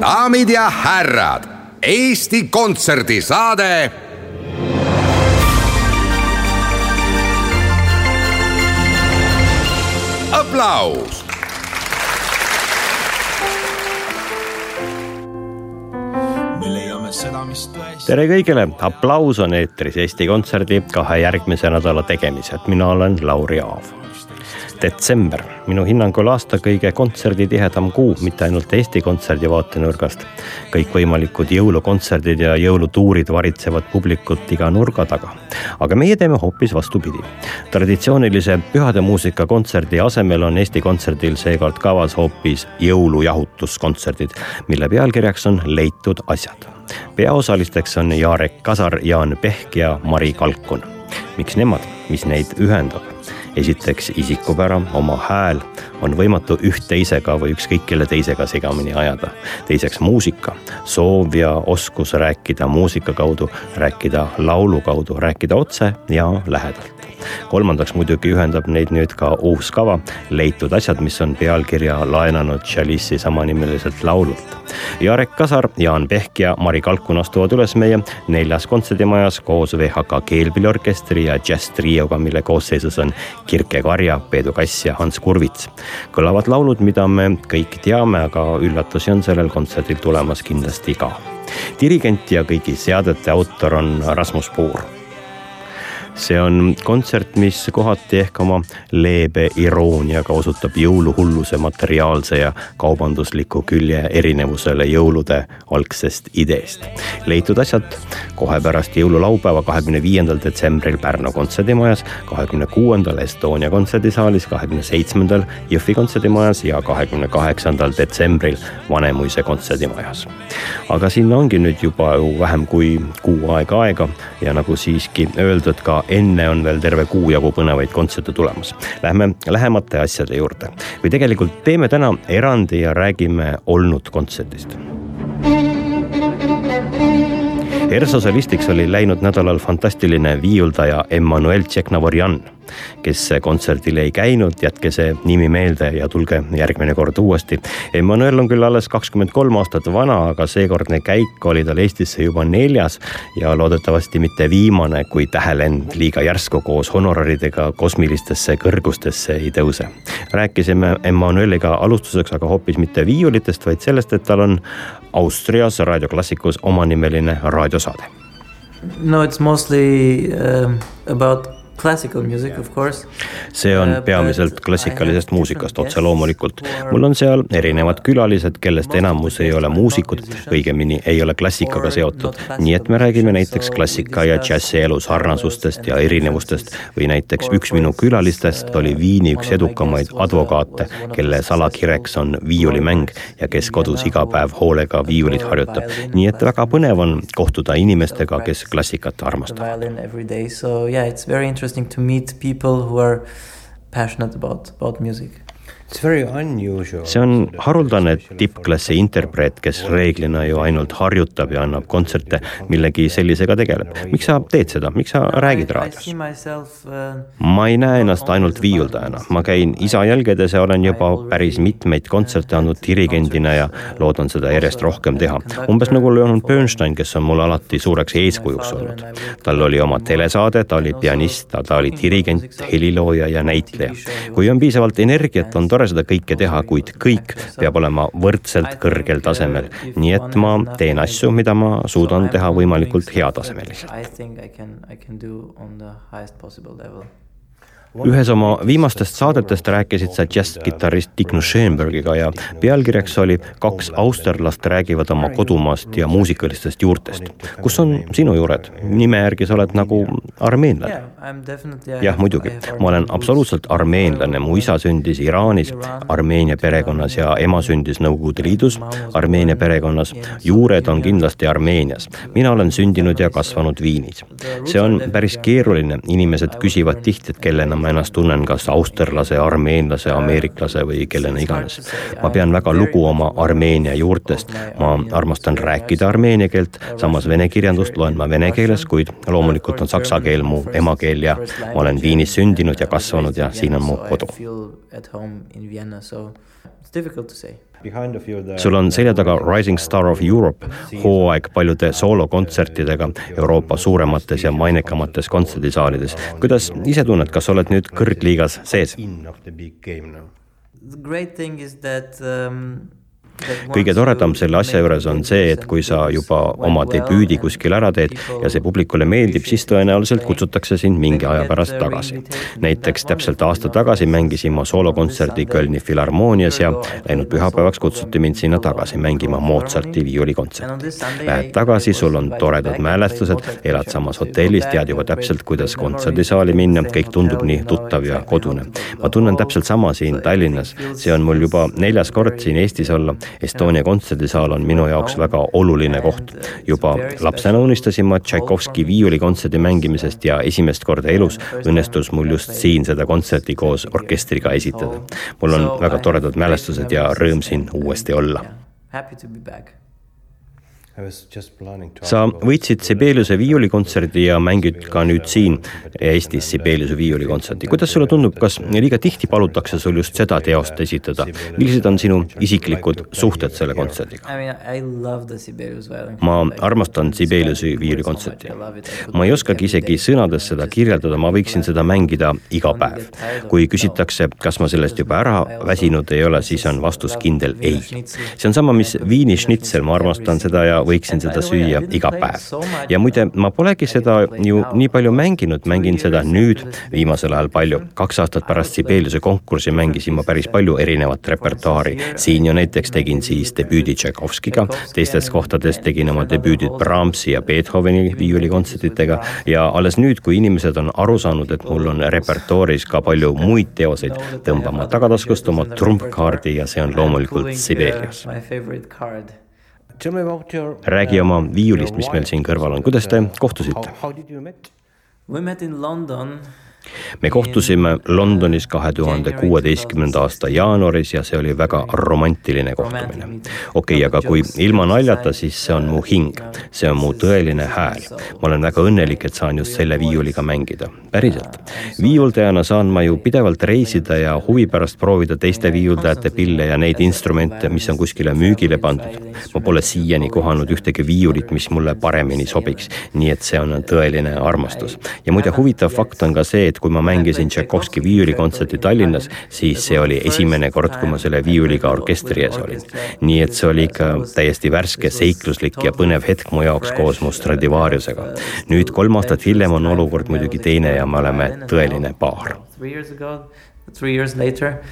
Daamid ja härrad, Eesti Kontserdi saade aplaus tere kõigile, aplaus on eetris Eesti Kontserdi kahe järgmise nädala tegemised, mina olen Lauri Aav detsember, minu hinnangul aasta kõige kontserditihedam kuu, mitte ainult Eesti Kontserdi vaatenurgast. kõikvõimalikud jõulukontserdid ja jõulutuurid varitsevad publikut iga nurga taga. aga meie teeme hoopis vastupidi. traditsioonilise pühademuusika kontserdi asemel on Eesti Kontserdil seekord kavas hoopis jõulujahutuskontserdid, mille pealkirjaks on Leitud asjad. peaosalisteks on Jarek Kasar, Jaan Pehk ja Mari Kalkun. miks nemad, mis neid ühendab? Esiteks isikupära, oma hääl. On võimatu üht teisega või ükskõik kelle teisega segamini ajada. teiseks muusika, soov ja oskus rääkida muusika kaudu, rääkida laulu kaudu, rääkida otse ja lähedalt kolmandaks muidugi ühendab neid nüüd ka uus kava, leitud asjad, mis on pealkirja laenanud Chalice'i samanimeliselt laulult. Jarek Kasar, Jaan Pehk ja Mari Kalkun astuvad üles meie neljas kontserdimajas koos VHK keelpilliorkestri ja džässtrioga, mille koosseisus on Kirke Karja, Peedu Kass ja Hans Kurvits. kõlavad laulud, mida me kõik teame, aga üllatusi on sellel kontserdil tulemas kindlasti ka dirigent ja kõigi seadete autor on Rasmus Puur see on kontsert, mis kohati ehk oma leebe irooniaga osutab jõuluhulluse materiaalse ja kaubandusliku külje erinevusele jõulude algsest ideest. leitud asjad kohe pärast jõululaupäeva, kahekümne viiendal detsembril Pärnu kontserdimajas, kahekümne kuuendal Estonia kontserdisaalis, kahekümne seitsmendal Jõhvi kontserdimajas ja kahekümne kaheksandal detsembril Vanemuise kontserdimajas. aga sinna ongi nüüd juba ju vähem kui kuu aega aega ja nagu siiski öeldud ka enne on veel terve kuu jagu põnevaid kontserte tulemas. Lähme lähemate asjade juurde või tegelikult teeme täna erandi ja räägime olnud kontserdist. ERSO solistiks oli läinud nädalal fantastiline viiuldaja Emmanuel Tšeknavorjan kes kontserdil ei käinud, jätke see nimi meelde ja tulge järgmine kord uuesti. Emmanuel on küll alles kakskümmend kolm aastat vana, aga seekordne käik oli tal Eestisse juba neljas ja loodetavasti mitte viimane, kui tähelend liiga järsku koos honoraridega kosmilistesse kõrgustesse ei tõuse. rääkisime Emmanueliga alustuseks aga hoopis mitte viiulitest, vaid sellest, et tal on Austrias Raadio Klassikus omanimeline raadiosaade. No it's mostly uh, about see on uh, peamiselt klassikalisest muusikast otse loomulikult. mul on seal erinevad külalised, kellest enamus ei ole muusikud, õigemini ei ole klassikaga seotud. nii et me räägime näiteks klassika ja džässi elu sarnasustest ja erinevustest või näiteks üks minu külalistest oli Viini üks edukamaid advokaate, kelle salakireks on viiulimäng ja kes kodus iga päev hoolega viiulit harjutab. nii et väga põnev on kohtuda inimestega, kes klassikat armastavad interesting to meet people who are passionate about about music see on haruldane tippklassi interpreet, kes reeglina ju ainult harjutab ja annab kontserte, millegi sellisega tegeleb. miks sa teed seda, miks sa räägid raadios? Ma ei näe ennast ainult viiuldajana, ma käin isa jälgedes ja olen juba päris mitmeid kontserte andnud dirigendina ja loodan seda järjest rohkem teha. umbes nagu Leon Bernstein, kes on mulle alati suureks eeskujuks olnud. tal oli oma telesaade, ta oli pianist, ta oli dirigent, helilooja ja näitleja. kui on piisavalt energiat, on tore tore seda kõike teha, kuid kõik peab olema võrdselt kõrgel tasemel. nii et ma teen asju, mida ma suudan teha võimalikult heatasemeliselt. Ühes oma viimastest saadetest rääkisid sa džässkitarrist Digno Schoenbergiga ja pealkirjaks oli Kaks austerlast räägivad oma kodumaast ja muusikalistest juurtest. kus on sinu juured? nime järgi sa oled nagu armeenlane. jah, muidugi, ma olen absoluutselt armeenlane, mu isa sündis Iraanis, Armeenia perekonnas ja ema sündis Nõukogude Liidus, Armeenia perekonnas. juured on kindlasti Armeenias. mina olen sündinud ja kasvanud Viinis. see on päris keeruline, inimesed küsivad tihti, et kellena ma ennast tunnen, kas austerlase, armeenlase, ameeriklase või kellena iganes. ma pean väga lugu oma Armeenia juurtest, ma armastan rääkida armeenia keelt, samas vene kirjandust loen ma vene keeles, kuid loomulikult on saksa keel mu emakeel ja ma olen Viinis sündinud ja kasvanud ja siin on mu kodu. Sul on selja taga Rising Star of Europe hooaeg paljude soolokontsertidega Euroopa suuremates ja mainekamates kontserdisaalides. kuidas ise tunned, kas oled nüüd kõrgliigas sees? The great thing is that um, kõige toredam selle asja juures on see, et kui sa juba oma debüüdi kuskil ära teed ja see publikule meeldib, siis tõenäoliselt kutsutakse sind mingi aja pärast tagasi. näiteks täpselt aasta tagasi mängisin ma soolokontserdi Kölni Filharmoonias ja läinud pühapäevaks kutsuti mind sinna tagasi mängima Mozarti viiulikontserti. Lähed tagasi, sul on toredad mälestused, elad samas hotellis, tead juba täpselt, kuidas kontserdisaali minna, kõik tundub nii tuttav ja kodune. ma tunnen täpselt sama siin Tallinnas, see on mul juba neljas kord siin Eestis olla Estonia kontserdisaal on minu jaoks väga oluline koht. juba lapsena unistasin ma Tšaikovski viiulikontserdi mängimisest ja esimest korda elus õnnestus mul just siin seda kontserti koos orkestriga esitada. mul on väga toredad mälestused ja rõõm siin uuesti olla. Happy to be back sa võitsid Sibeliuse viiulikontserdi ja mängid ka nüüd siin Eestis Sibeliuse viiulikontserti. kuidas sulle tundub, kas liiga tihti palutakse sul just seda teost esitada? millised on sinu isiklikud suhted selle kontserdiga? ma armastan Sibeliuse viiulikontserti. ma ei oskagi isegi sõnades seda kirjeldada, ma võiksin seda mängida iga päev. kui küsitakse, kas ma sellest juba ära väsinud ei ole, siis on vastus kindel ei. see on sama, mis Viini šnitsel, ma armastan seda ja võiksin seda süüa iga päev. ja muide, ma polegi seda ju nii palju mänginud, mängin seda nüüd viimasel ajal palju. kaks aastat pärast Sibeliuse konkurssi mängisin ma päris palju erinevat repertuaari. siin ju näiteks tegin siis debüüdi Tšaikovskiga, teistes kohtades tegin oma debüüdid Brahmsi ja Beethoveni viiulikontsertidega ja alles nüüd, kui inimesed on aru saanud, et mul on repertuaaris ka palju muid teoseid, tõmban ma tagataskust oma trumpkaardi ja see on loomulikult Sibelius räägi oma viiulist, mis meil siin kõrval on, kuidas te kohtusite? We met in London me kohtusime Londonis kahe tuhande kuueteistkümnenda aasta jaanuaris ja see oli väga romantiline kohtumine. okei okay,, aga kui ilma naljata, siis see on mu hing, see on mu tõeline hääl. ma olen väga õnnelik, et saan just selle viiuliga mängida, päriselt. viiuldajana saan ma ju pidevalt reisida ja huvi pärast proovida teiste viiuldajate pille ja neid instrumente, mis on kuskile müügile pandud. ma pole siiani kohanud ühtegi viiulit, mis mulle paremini sobiks, nii et see on tõeline armastus. ja muide, huvitav fakt on ka see, et kui ma mängisin Tšaikovski viiulikontserti Tallinnas, siis see oli esimene kord, kui ma selle viiuliga orkestri ees olin. nii et see oli ikka täiesti värske, seikluslik ja põnev hetk mu jaoks koos mu Stradivariusega. nüüd kolm aastat hiljem on olukord muidugi teine ja me oleme tõeline paar. Three years later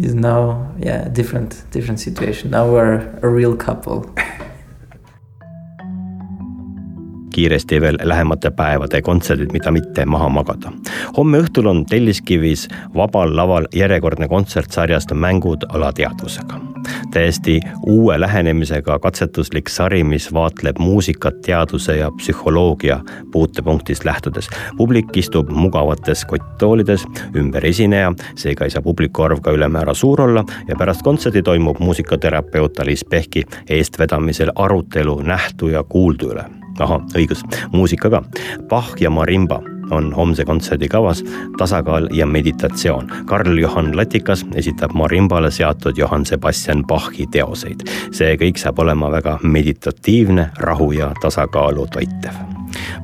is now yeah different different situation now we're a real couple kiiresti veel lähemate päevade kontserdid, mida mitte maha magada. homme õhtul on Telliskivis vabal laval järjekordne kontsert sarjast Mängud alateadvusega. täiesti uue lähenemisega katsetuslik sari, mis vaatleb muusikat teaduse ja psühholoogia puutepunktist lähtudes. publik istub mugavates kotttoolides ümber esineja, seega ei saa publiku arv ka ülemäära suur olla ja pärast kontserti toimub muusikaterapeut Alice Pehki eestvedamisel arutelu nähtu ja kuuldu üle ahah, õigus, muusika ka. Bach ja marimba on homse kontserdi kavas tasakaal ja meditatsioon. Karl-Johan Latikas esitab marimbale seatud Johann Sebastian Bachi teoseid. see kõik saab olema väga meditatiivne, rahu ja tasakaalu toitev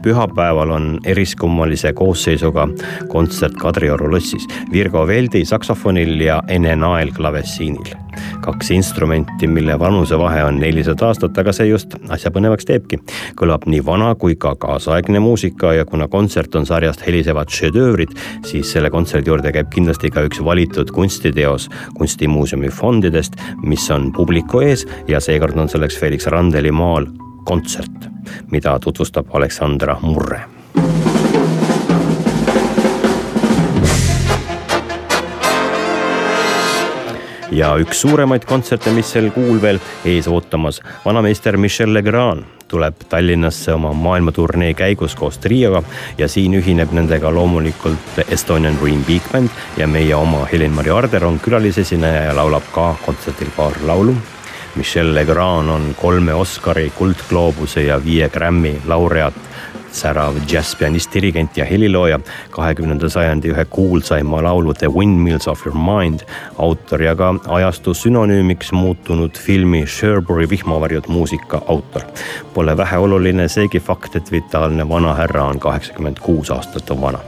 pühapäeval on eriskummalise koosseisuga kontsert Kadrioru lossis Virgo Veldi saksofonil ja Ene Nael klavessiinil. kaks instrumenti, mille vanusevahe on nelisada aastat, aga see just asja põnevaks teebki. kõlab nii vana kui ka kaasaegne muusika ja kuna kontsert on sarjast helisevad šedöövrid, siis selle kontserdi juurde käib kindlasti ka üks valitud kunstiteos kunstimuuseumi fondidest, mis on publiku ees ja seekord on selleks Felix Randeli maal kontsert, mida tutvustab Aleksandra Murre. Ja üks suuremaid kontserte, mis sel kuul veel ees ootamas, vanameister Michel Legrand tuleb Tallinnasse oma maailmaturnee käigus koos trioga ja siin ühineb nendega loomulikult Estonian Dream Big Band ja meie oma Helen-Mari Arder on külalisesineja ja laulab ka kontserdil paar laulu Michel Legrand on kolme Oscari, Kuldgloobuse ja viie Grammy laureaat. Särav džässpianist, dirigent ja helilooja, kahekümnenda sajandi ühe kuulsaima laulu The Windmills of your mind. Autor ja ka ajastu sünonüümiks muutunud filmi Sherbury vihmavarjud muusika autor. Pole väheoluline seegi fakt, et vitaalne vanahärra on kaheksakümmend kuus aastat vana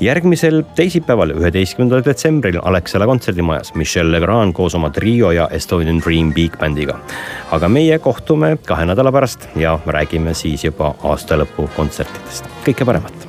järgmisel teisipäeval, üheteistkümnendal detsembril Alexela kontserdimajas Michel Legrand koos oma trio ja Estonian Dream Big Bandiga. aga meie kohtume kahe nädala pärast ja räägime siis juba aastalõpu kontsertidest. kõike paremat.